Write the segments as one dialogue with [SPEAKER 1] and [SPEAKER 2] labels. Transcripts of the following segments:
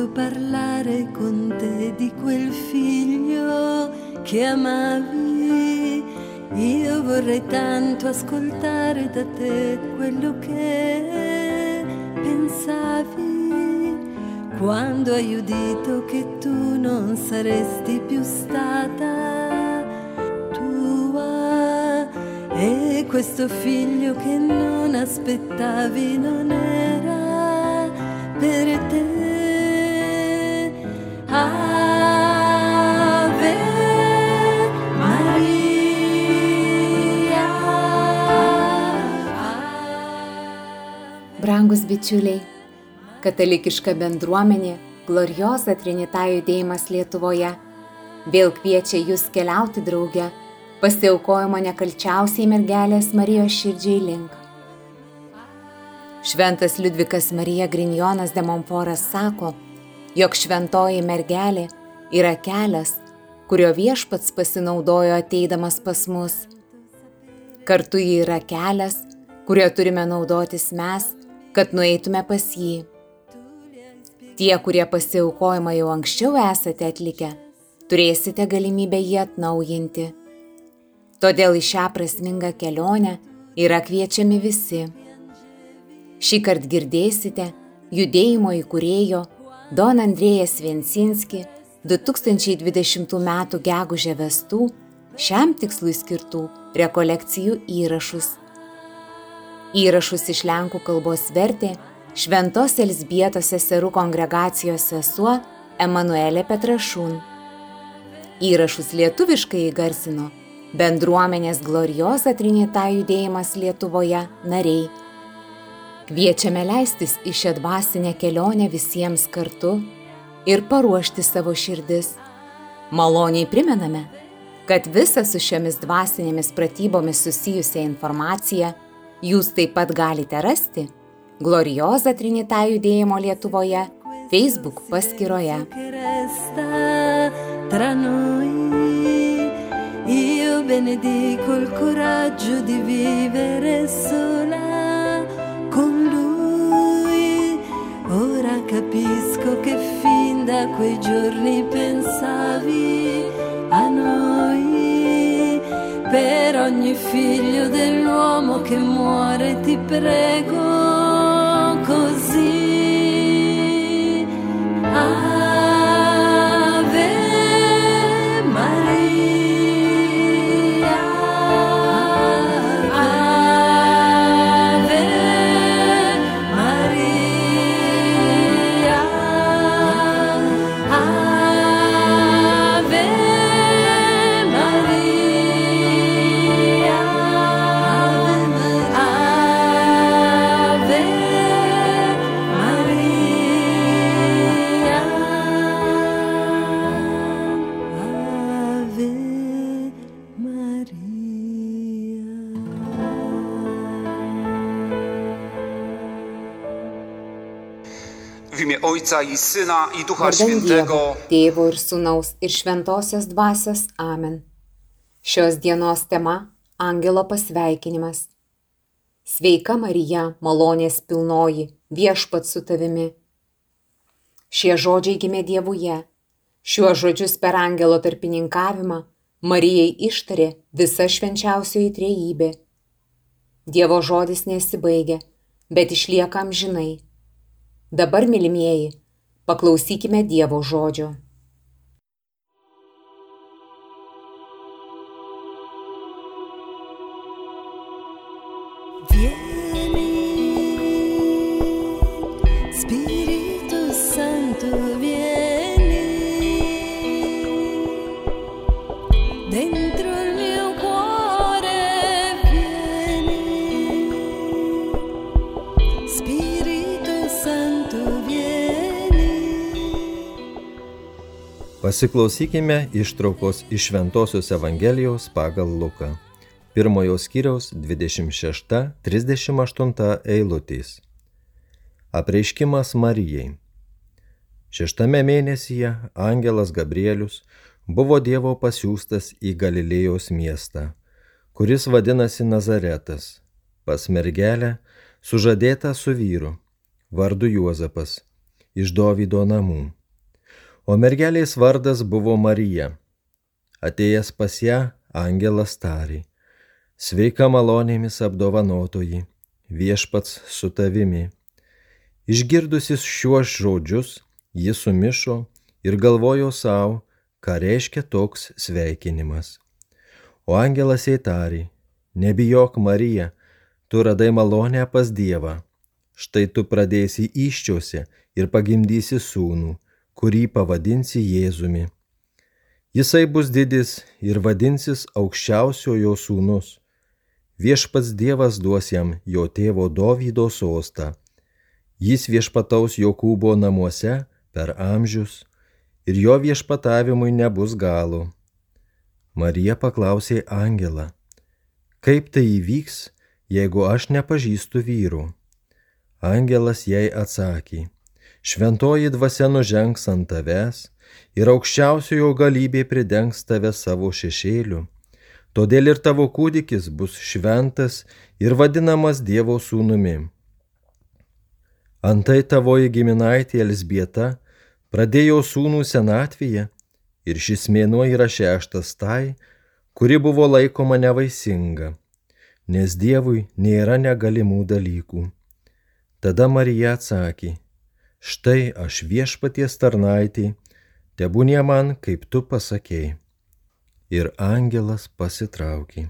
[SPEAKER 1] voluto parlare con te di quel figlio che amavi. Io vorrei tanto ascoltare da te quello che pensavi quando hai udito che tu non saresti più stata tua e questo figlio che non aspettavi non era per te.
[SPEAKER 2] Bičiuliai, katalikiška bendruomenė Gloriosa Trinita judėjimas Lietuvoje vėl kviečia jūs keliauti drauge pasiaukojimo nekalčiausiai mergelės Marijos širdžiai link. Šventas Liudvikas Marija Grinjonas de Montforas sako, jog šventoji mergelė yra kelias, kurio viešpats pasinaudojo ateidamas pas mus. Kartu ji yra kelias, kurio turime naudotis mes, kad nueitume pas jį. Tie, kurie pasiaukojimą jau anksčiau esate atlikę, turėsite galimybę jį atnaujinti. Todėl į šią prasmingą kelionę yra kviečiami visi. Šį kartą girdėsite judėjimo įkūrėjo Don Andrėjas Viensinski 2020 m. gegužę vestų šiam tikslui skirtų rekolekcijų įrašus. Įrašus iš lenkų kalbos vertė Šventos Elsbietos seserų kongregacijos sesuo Emanuelė Petrašūn. Įrašus lietuviškai įgarsino bendruomenės Gloriosa Trinita judėjimas Lietuvoje nariai. Kviečiame leistis į šią dvasinę kelionę visiems kartu ir paruošti savo širdis. Maloniai primename, kad visą su šiomis dvasinėmis pratybomis susijusią informaciją jūs taip pat galite rasti Glorioza Trinita judėjimo Lietuvoje Facebook paskyroje.
[SPEAKER 1] Io benedico il coraggio di vivere sola con lui. Ora capisco che fin da quei giorni pensavi a noi. Per ogni figlio dell'uomo che muore ti prego così. Ave
[SPEAKER 3] Ojca i Syna i Ducha.
[SPEAKER 2] Dievo, Tėvo ir Sūnaus ir Šventosios Dvasios Amen. Šios dienos tema - Angelo pasveikinimas. Sveika Marija, malonės pilnoji, viešpat su tavimi. Šie žodžiai gimė Dievuje. Šiuos žodžius per angelo tarpininkavimą Marijai ištarė visa švenčiausioji trejybė. Dievo žodis nesibaigia, bet išlieka amžinai. Dabar, mylimieji, paklausykime Dievo žodžio.
[SPEAKER 4] Pasiklausykime ištraukos iš Šventojios Evangelijos pagal Luką. Pirmojo skyriaus 26-38 eilutės. Apreiškimas Marijai. Šeštame mėnesyje angelas Gabrielius buvo Dievo pasiūstas į Galilėjos miestą, kuris vadinasi Nazaretas, pas mergelę, sužadėtą su vyru, vardu Juozapas.
[SPEAKER 1] iš Dovydo namų. O mergelės vardas buvo Marija. Atėjęs pas ją, angelas tarė. Sveika malonėmis apdovanotoji, viešpats su tavimi. Išgirdusis šiuos žodžius, jis sumišo ir galvojo savo, ką reiškia toks sveikinimas. O angelas įtarė, nebijok Marija, tu radai malonę pas Dievą. Štai tu pradėsi iščiose ir pagimdysi sūnų, kurį pavadinsi Jėzumi. Jisai bus didis ir vadinsis aukščiausiojo sūnus Viešpats Dievas duos jam jo tėvo Dovydo sostą. Jis viešpataus Jokūbo namuose per amžius ir jo viešpatavimui nebus galo. Marija paklausė Angelą, kaip tai įvyks, jeigu aš nepažįstu vyrų. Angelas jai atsakė, šventoji dvasia nužengs ant tavęs ir aukščiausiojo galybė pridengs tave savo šešėliu Todėl ir tavo kūdikis bus šventas ir vadinamas Dievo sūnumi. Antai tavoji giminaitė Elsbieta pradėjo sūnų senatvėje ir šis mėnuo yra šeštas tai, kuri buvo laikoma nevaisinga, nes Dievui nėra negalimų dalykų. Tada Marija atsakė, štai aš viešpaties tarnaitį, tebūnie man, kaip tu pasakėjai ir angelas pasitraukė.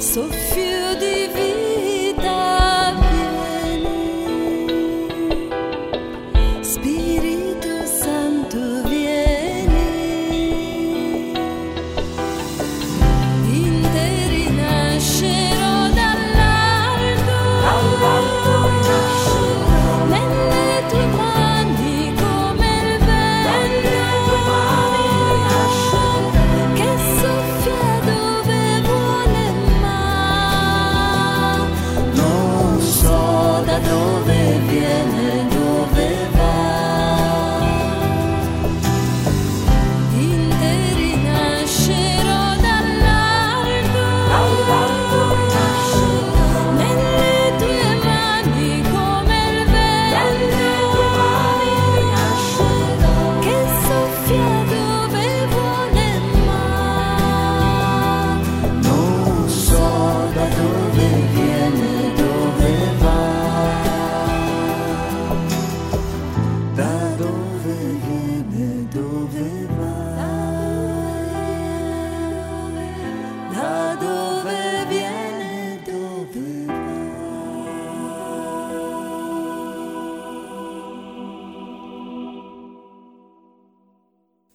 [SPEAKER 1] Sophie. 愿。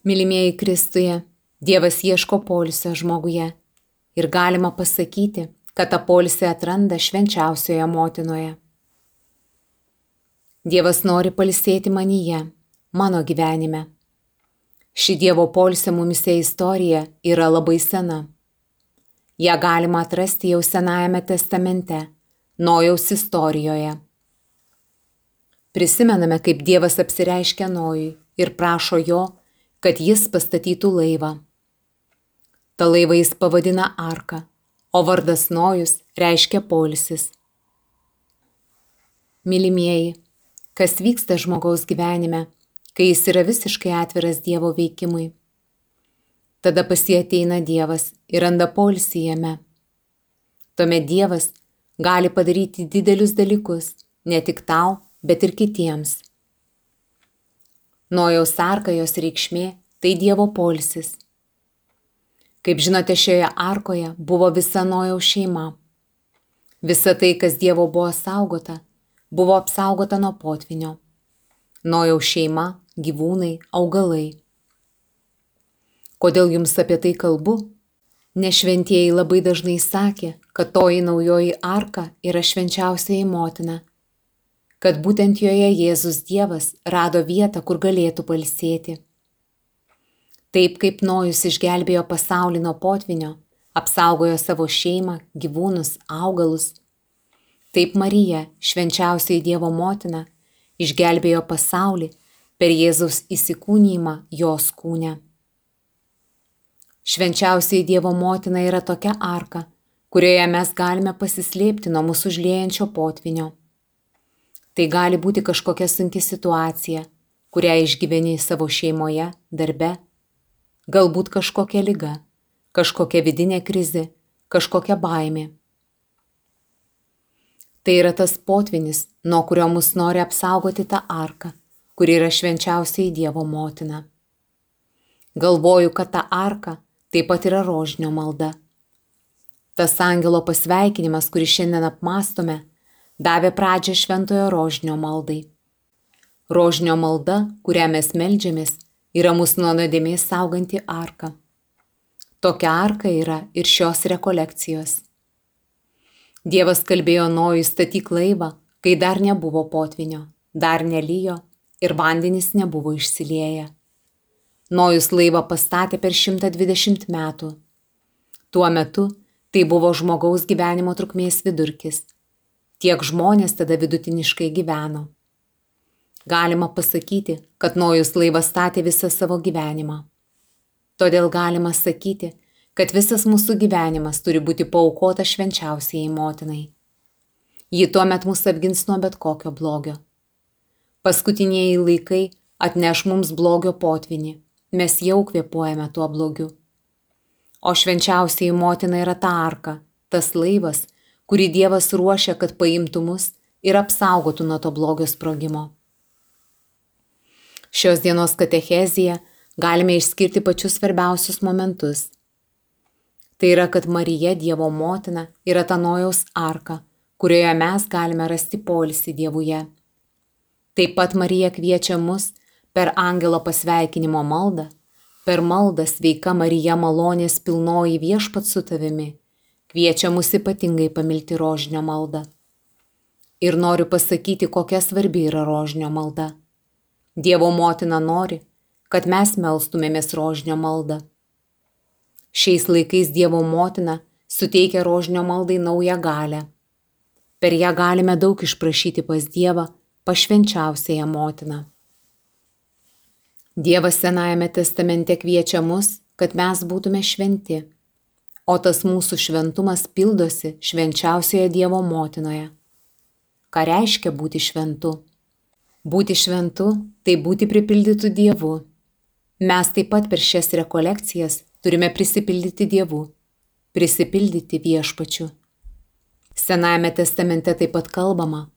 [SPEAKER 2] Mylimieji Kristuje, Dievas ieško polisio žmoguje ir galima pasakyti, kad tą polisį atranda švenčiausioje motinoje. Dievas nori palisėti manyje, mano gyvenime. Ši Dievo polisio mumise istorija yra labai sena. Ja galima atrasti jau Senajame testamente, Nojaus istorijoje. Prisimename, kaip Dievas apsireiškia Nojui ir prašo jo, kad jis pastatytų laivą. Ta laivą jis pavadina arka, o vardas Nojus reiškia polisis. Mylimieji, kas vyksta žmogaus gyvenime, kai jis yra visiškai atviras Dievo veikimui? Tada pas jį ateina Dievas ir randa polisį jame. Tuomet Dievas gali padaryti didelius dalykus ne tik tau, bet ir kitiems. Nojaus arka jos reikšmė - tai Dievo polsis. Kaip žinote, šioje arkoje buvo visa Nojaus šeima. Visa tai, kas Dievo buvo saugota, buvo apsaugota nuo potvinio. Nojaus šeima gyvūnai, augalai. Kodėl jums apie tai kalbu? Nešventieji labai dažnai sakė, kad toji naujoji arka yra švenčiausiai motina, kad būtent joje Jėzus Dievas rado vietą, kur galėtų palsėti. Taip kaip Nojus išgelbėjo pasaulį nuo potvinio, apsaugojo savo šeimą, gyvūnus, augalus, taip Marija, švenčiausiai Dievo motina, išgelbėjo pasaulį per Jėzaus įsikūnymą jos kūne. Švenčiausiai Dievo motina yra tokia arka, kurioje mes galime pasislėpti nuo mūsų užliejančio potvinio. Tai gali būti kažkokia sunki situacija, kurią išgyveni savo šeimoje, darbe, galbūt kažkokia lyga, kažkokia vidinė krizė, kažkokia baimė. Tai yra tas potvinis, nuo kurio mus nori apsaugoti ta arka, kuri yra švenčiausiai Dievo motina. Galvoju, kad ta arka taip pat yra rožinio malda. Tas angelo pasveikinimas, kurį šiandien apmastome, davė pradžią šventojo rožinio maldai. Rožinio malda, kurią mes melžiamės, yra mūsų nuo nuodėmės sauganti arka. Tokia arka yra ir šios rekolekcijos. Dievas kalbėjo Nojui statyk laivą, kai dar nebuvo potvinio, dar nelyjo ir vandenys nebuvo išsilieję. Nojus laivą pastatė per 120 metų. Tuo metu tai buvo žmogaus gyvenimo trukmės vidurkis. Tiek žmonės tada vidutiniškai gyveno. Galima pasakyti, kad Nojus laivą statė visą savo gyvenimą. Todėl galima sakyti, kad visas mūsų gyvenimas turi būti paukota švenčiausiai motinai. Ji tuomet mus apgins nuo bet kokio blogio. Paskutiniai laikai atneš mums blogio potvinį, mes jau kvepuojame tuo blogiu. O švenčiausiai motina yra ta arka, tas laivas, kurį Dievas ruošia, kad paimtų mus ir apsaugotų nuo to blogio sprogimo. Šios dienos katechezija galime išskirti pačius svarbiausius momentus. Tai yra, kad Marija Dievo motina yra ta nojaus arka, kurioje mes galime rasti polisį Dievuje. Taip pat Marija kviečia mus per angelo pasveikinimo maldą, per maldą sveika Marija malonės pilnoji viešpat su tavimi, kviečia mus ypatingai pamilti rožinio maldą. Ir noriu pasakyti, kokia svarbi yra rožinio malda. Dievo motina nori, kad mes melstumėmės rožinio maldą. Šiais laikais Dievo motina suteikia rožinio maldai naują galę. Per ją galime daug išprašyti pas Dievą, pašvenčiausiąją motiną. Dievas Senajame testamente kviečia mus, kad mes būtume šventi, o tas mūsų šventumas pildosi švenčiausioje Dievo motinoje. Ką reiškia būti šventu? Būti šventu - tai būti pripildytų Dievu. Mes taip pat per šias rekolekcijas turime prisipildyti Dievu, prisipildyti viešpačiu. Senajame testamente taip pat kalbama,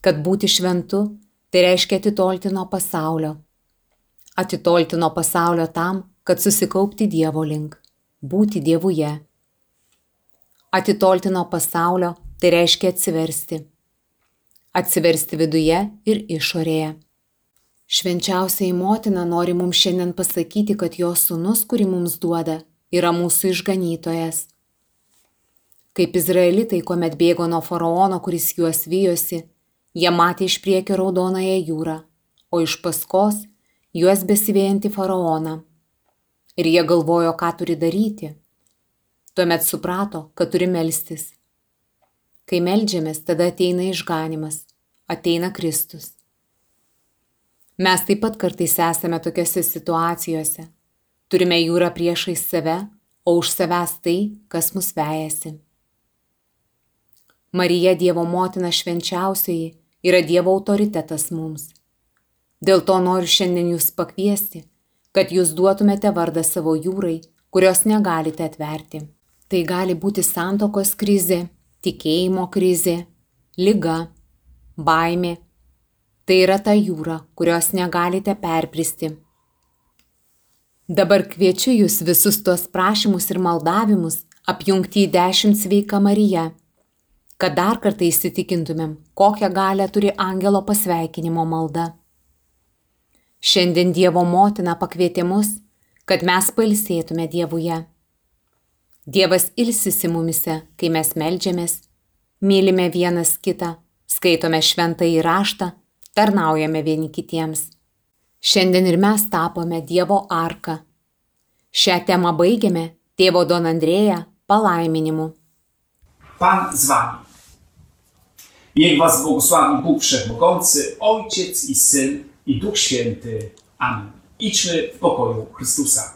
[SPEAKER 2] kad būti šventu - tai reiškia atitolti nuo pasaulio. Atitolti nuo pasaulio tam, kad susikaupti Dievo link, būti Dievuje. Atitolti nuo pasaulio - tai reiškia atsiversti atsiversti viduje ir išorėje. Švenčiausiai motina nori mums šiandien pasakyti, kad jos sunus, kurį mums duoda, yra mūsų išganytojas. Kaip izraelitai, kuomet bėgo nuo faraono, kuris juos vyjosi, jie matė iš priekio raudonąją jūrą, o iš paskos juos besivėjantį faraoną. Ir jie galvojo, ką turi daryti. Tuomet suprato, kad turi melstis. Kai melžiamės, tada ateina išganimas, ateina Kristus. Mes taip pat kartais esame tokiose situacijose. Turime jūrą priešais save, o už savęs tai, kas mus vejasi. Marija Dievo motina švenčiausioji yra Dievo autoritetas mums. Dėl to noriu šiandien jūs pakviesti, kad jūs duotumėte vardą savo jūrai, kurios negalite atverti. Tai gali būti santokos krizė, tikėjimo krizė, lyga, baimė. Tai yra ta jūra, kurios negalite perpristi. Dabar kviečiu jūs visus tuos prašymus ir maldavimus apjungti į dešimt sveika Marija, kad dar kartą įsitikintumėm, kokią galę turi angelo pasveikinimo malda. Šiandien Dievo motina pakvietė mus, kad mes pailsėtume Dievuje. Dievas ilsisi mumise, kai mes melžiamės, mylime vienas kitą, skaitome šventą įraštą, tarnaujame vieni kitiems. Šiandien ir mes tapome Dievo arką. Šią temą baigiame tėvo Don Andrėja palaiminimu.
[SPEAKER 5] Pan z wami. Niech was błogosławi Bóg Wszechmogący, Ojciec i Syn i Duch Święty. Amen. Idźmy w pokoju Chrystusa.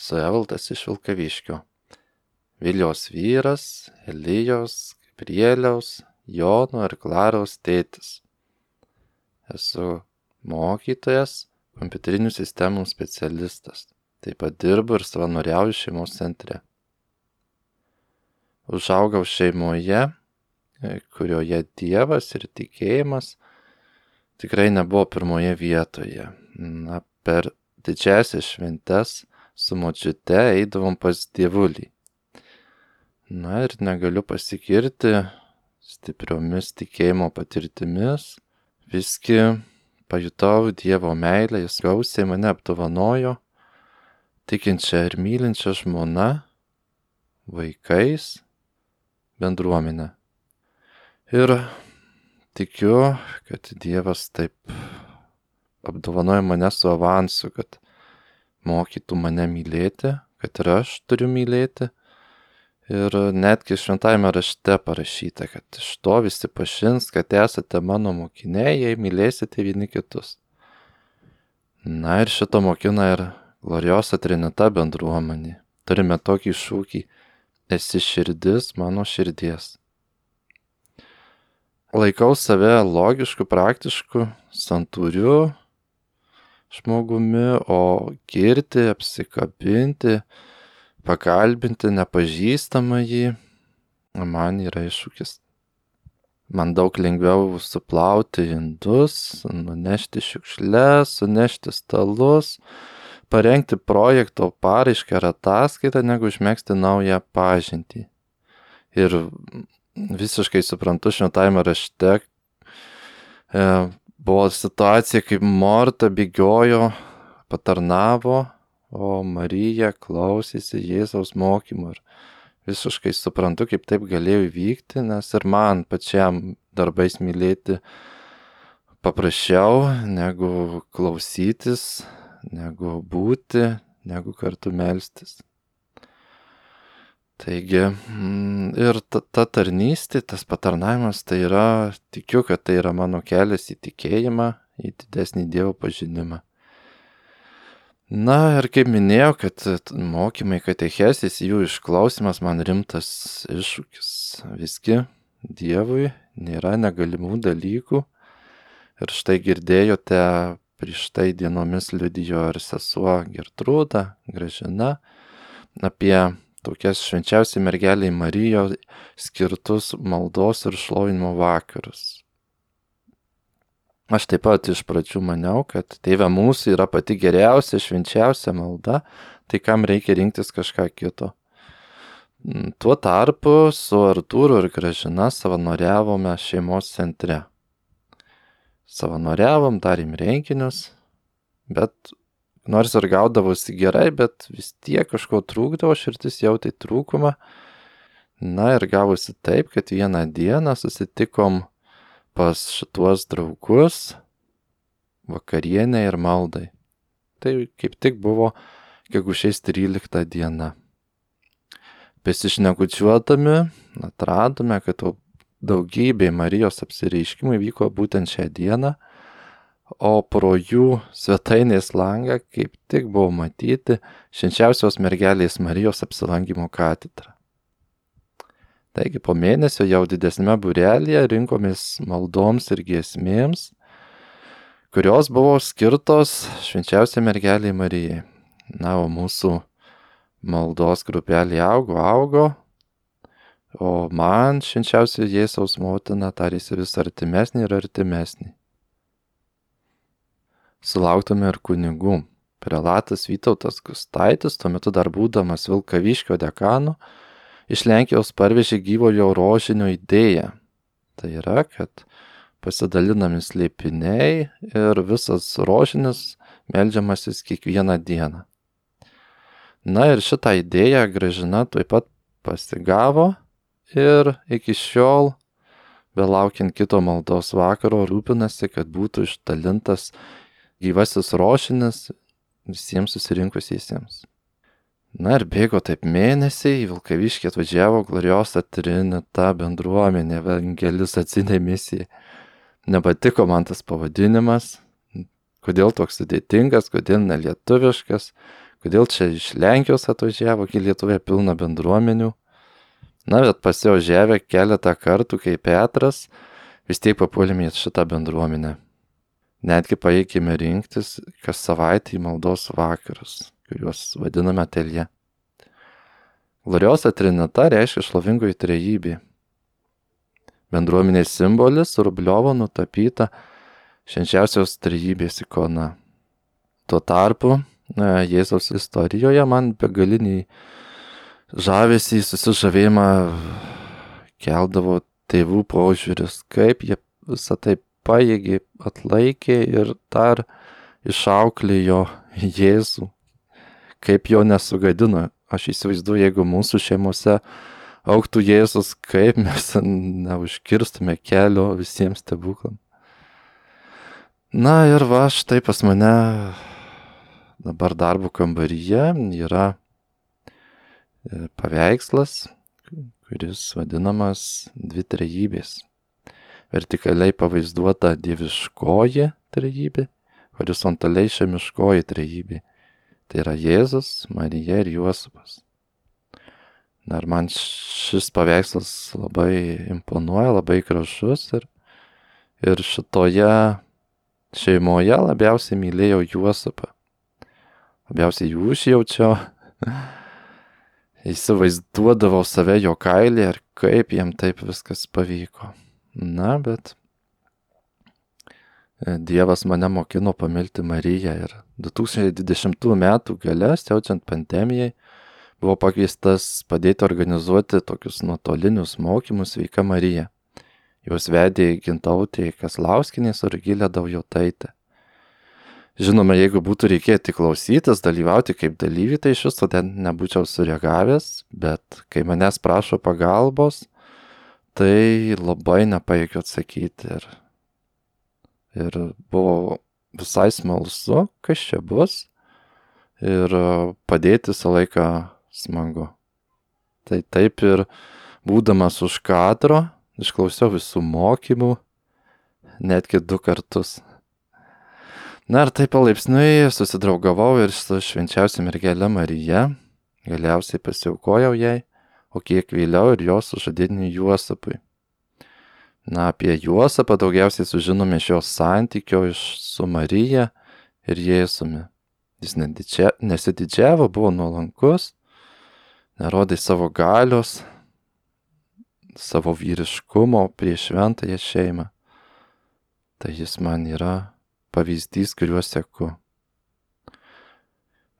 [SPEAKER 6] esu Evaldas iš Vilkaviškio. Vilijos vyras, Elijos, Gabrieliaus, Jono ir Klaros tėtis. Esu mokytojas, kompiuterinių sistemų specialistas. Taip pat dirbu ir savanoriauju šeimos centre. Užaugau šeimoje, kurioje Dievas ir tikėjimas tikrai nebuvo pirmoje vietoje. Na, per didžiasias šventes su močiute eidavom pas dievulį. Na ir negaliu pasikirti stipriomis tikėjimo patirtimis, visgi pajutau Dievo meilę, jis gausiai mane apdovanojo, tikinčią ir mylinčią žmoną, vaikais, bendruomenę. Ir tikiu, kad Dievas taip apdovanojo mane su avansu, kad mokytų mane mylėti, kad ir aš turiu mylėti. Ir netgi šventajame rašte parašyta, kad iš to visi pašins, kad esate mano mokiniai, jei mylėsite vieni kitus. Na ir šito mokina ir gloriosa Trinita bendruomenė. Turime tokį šūkį - esi širdis mano širdies. Laikau save logišku, praktišku, santūriu žmogumi, o girti, apsikabinti, pakalbinti nepažįstamą jį, man yra iššūkis. Man daug lengviau suplauti indus, nunešti šiukšlės, sunešti stalus, parengti projekto paraišką ar ataskaitą, negu užmėgsti naują pažintį. Ir visiškai suprantu šventajame rašte, e, buvo situacija, kaip Morta bėgiojo, patarnavo, o Marija klausėsi Jėzaus mokymų. Ir visiškai suprantu, kaip taip galėjo įvykti, nes ir man pačiam darbais mylėti paprasčiau negu klausytis, negu būti, negu kartu melstis. Taigi mm, ir ta, ta tarnystė, tas patarnavimas, tai yra, tikiu, kad tai yra mano kelias į tikėjimą, į didesnį Dievo pažinimą. Na ir kaip minėjau, kad mokymai katechesis, jų išklausimas man rimtas iššūkis. Visgi Dievui nėra negalimų dalykų. Ir štai girdėjote, prieš tai dienomis liudijo ir sesuo Gertrūda, Gražina, apie tokias švenčiausiai mergeliai Marijo skirtus maldos ir šlovinimo vakarus. Aš taip pat iš pradžių maniau, kad tėvė mūsų yra pati geriausia, švenčiausia malda, tai kam reikia rinktis kažką kito. Mm, tuo tarpu su Artūru ir Gražina savanoriavome šeimos centre. Savanoriavom, darėm renginius, bet nors ir gaudavosi gerai, bet vis tiek kažko trūkdavo, širdis jautė trūkumą. Na ir gavosi taip, kad vieną dieną susitikom pas šituos draugus vakarienė ir maldai. Tai kaip tik buvo gegužės 13 diena. Besišnekučiuodami atradome, kad daugybė Marijos apsireiškimų vyko būtent šią dieną, o pro jų svetainės langą kaip tik buvo matyti švenčiausios mergelės Marijos apsilankimo katedra. Taigi po mėnesio jau didesnėme burelėje rinkomės maldoms ir giesmėms, kurios buvo skirtos švenčiausiai mergeliai Marijai. Na, o mūsų maldos grupelė augo, augo, o man švenčiausia Jėzaus motina tarėsi vis artimesnė ir artimesnė sulauktume ir kunigų. Prelatas Vytautas Gustaitis, tuo metu dar būdamas Vilkaviškio dekanu, iš Lenkijos parvežė gyvojo rožinio idėją. Tai yra, kad pasidalinami slėpiniai ir visas rožinis melžiamasis kiekvieną dieną. Na ir šitą idėją gražina taip pat pasigavo ir iki šiol, belaukiant kito maldos vakaro, rūpinasi, kad būtų išdalintas gyvasis rošinis visiems susirinkusiesiems. Na ir bėgo taip mėnesiai, Vilkaviškė atvažiavo gloriosa Trinita bendruomenė, evangelis atsinė misija. Nepatiko man tas pavadinimas, kodėl toks sudėtingas, kodėl nelietuviškas, kodėl čia iš Lenkijos atvažiavo, kai Lietuvoje pilna bendruomenių. Na, bet pasiožiavę keletą kartų, kaip Petras, vis tiek papuolėme į šitą bendruomenę netgi paėkime rinktis kas savaitę į maldos vakarus, kuriuos vadiname telje. Gloriosa Trinita reiškia šlovingoji trejybė. Bendruomenės simbolis Rubliovo nutapyta švenčiausios trejybės ikona. Tuo tarpu Jėzaus istorijoje man begaliniai žavesį, susižavėjimą keldavo tėvų požiūris, kaip jie visą tai pajėgė, atlaikė ir dar išauklėjo Jėzų, kaip jo nesugadino. Aš įsivaizduoju, jeigu mūsų šeimose auktų Jėzus, kaip mes neužkirstume kelio visiems stebuklams. Na ir va, štai pas mane dabar darbo kambaryje yra e, paveikslas, kuris vadinamas dvi trejybės vertikaliai pavaizduota dieviškoji trejybė, horizontaliai šemiškoji trejybė. Tai yra Jėzus, Marija ir Juozapas. Na ir man šis paveikslas labai imponuoja, labai gražus ir, ir šitoje šeimoje labiausiai mylėjau Juozapą. Labiausiai jų užjaučiau, įsivaizduodavau save jo kailį ir kaip jam taip viskas pavyko. Na, bet e, Dievas mane mokino pamilti Mariją ir 2020 metų gale, siaučiant pandemijai, buvo pakviestas padėti organizuoti tokius nuotolinius mokymus Sveika Marija. Juos vedė gintautė Kaslauskinės ir Gilė Daujotaitė. Žinoma, jeigu būtų reikėję tik klausytis, dalyvauti kaip dalyvį, tai iš viso ten nebūčiau sureagavęs, bet kai manęs prašo pagalbos, tai labai nepajėgiu atsakyti ir, ir buvo visai smalsu, kas čia bus ir padėti visą laiką smagu. Tai taip ir būdamas už kadro, išklausiau visų mokymų, netgi du kartus. Na ir taip palaipsniui susidraugavau ir su švenčiausia mergelė Marija, galiausiai pasiaukojau jai o kiek vėliau ir jos sužadėtiniui Juosapui. Na, apie Juosapą daugiausiai sužinome iš jos santykio iš su Marija ir Jėzumi. Jis nedidžia, nesididžiavo, buvo nuolankus, nerodė savo galios, savo vyriškumo prieš šventąją šeimą. Tai jis man yra pavyzdys, kuriuo seku.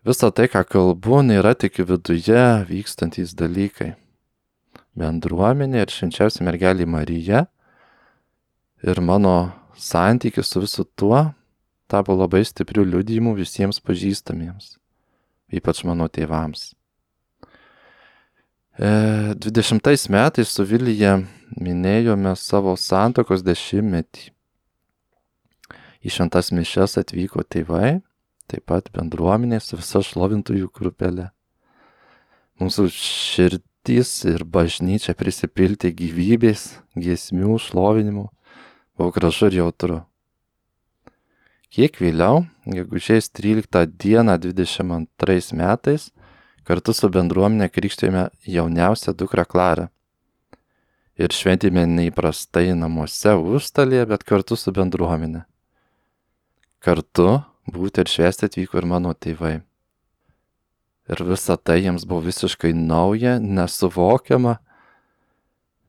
[SPEAKER 6] Visa tai, ką kalbu, nėra tik viduje vykstantys dalykai. Bendruomenė ir švenčiausia mergelė Marija ir mano santykis su visu tuo tapo labai stiprių liudijimų visiems pažįstamiems, ypač mano tėvams. 20 e, metais su Vilyje minėjome savo santokos dešimtmetį. Į šventas mišes atvyko tėvai taip pat bendruomenė su visa šlovintųjų grupelė. Mūsų širdys ir bažnyčia prisipilti gyvybės, giesmių, šlovinimų, buvo gražu ir jautru. Kiek vėliau, gegužės 13 dieną 22 metais, kartu su bendruomenė krikštėjome jauniausią dukrą Klarą. Ir šventėme neįprastai namuose užstalėje, bet kartu su bendruomenė. Kartu būti ir švęsti atvyko ir mano tėvai. Ir visa tai jiems buvo visiškai nauja, nesuvokiama,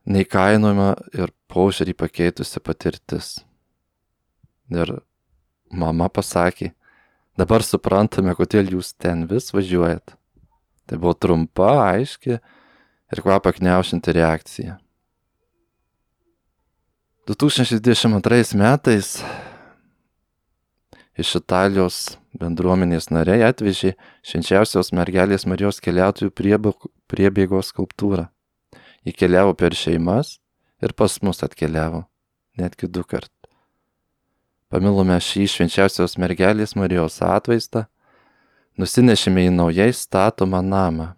[SPEAKER 6] neįkainojama ir požiūrį pakeitusi patirtis. Ir mama pasakė, dabar suprantame, kodėl jūs ten vis važiuojat. Tai buvo trumpa, aiški ir kvapą kniaušinti reakcija. 2022 metais iš Italijos bendruomenės nariai atvežė švenčiausios mergelės Marijos keliautojų priebėgos skulptūrą. Ji keliavo per šeimas ir pas mus atkeliavo, netgi du kart. Pamilome šį švenčiausios mergelės Marijos atvaizdą nusinešėme į naujai statomą namą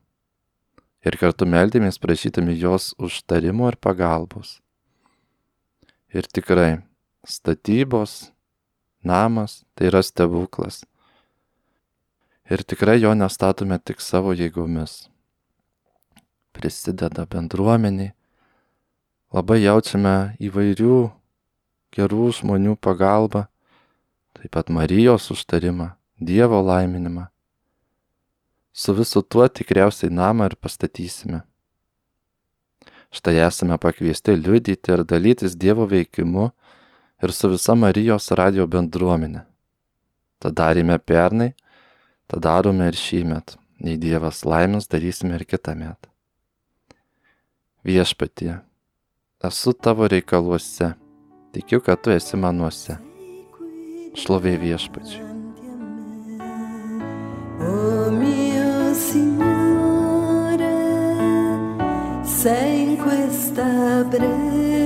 [SPEAKER 6] ir kartu meldėmės prašydami jos užtarimo ir pagalbos. Ir tikrai, statybos, namas tai yra stebuklas. Ir tikrai jo nestatome tik savo jėgomis. Prisideda bendruomeniai, labai jaučiame įvairių gerų žmonių pagalbą, taip pat Marijos užtarimą, Dievo laiminimą su visu tuo tikriausiai namą ir pastatysime. Štai esame pakviesti liudyti ir dalytis Dievo veikimu ir su visa Marijos radio bendruomenė. Ta darėme pernai, ta darome ir šį metą. Nei Dievas laimės darysime ir kitą metą. Viešpatie, esu tavo reikaluose, tikiu, kad tu esi manuose. Šlovė viešpačiui.
[SPEAKER 1] sei in questa brezza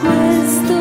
[SPEAKER 1] Questo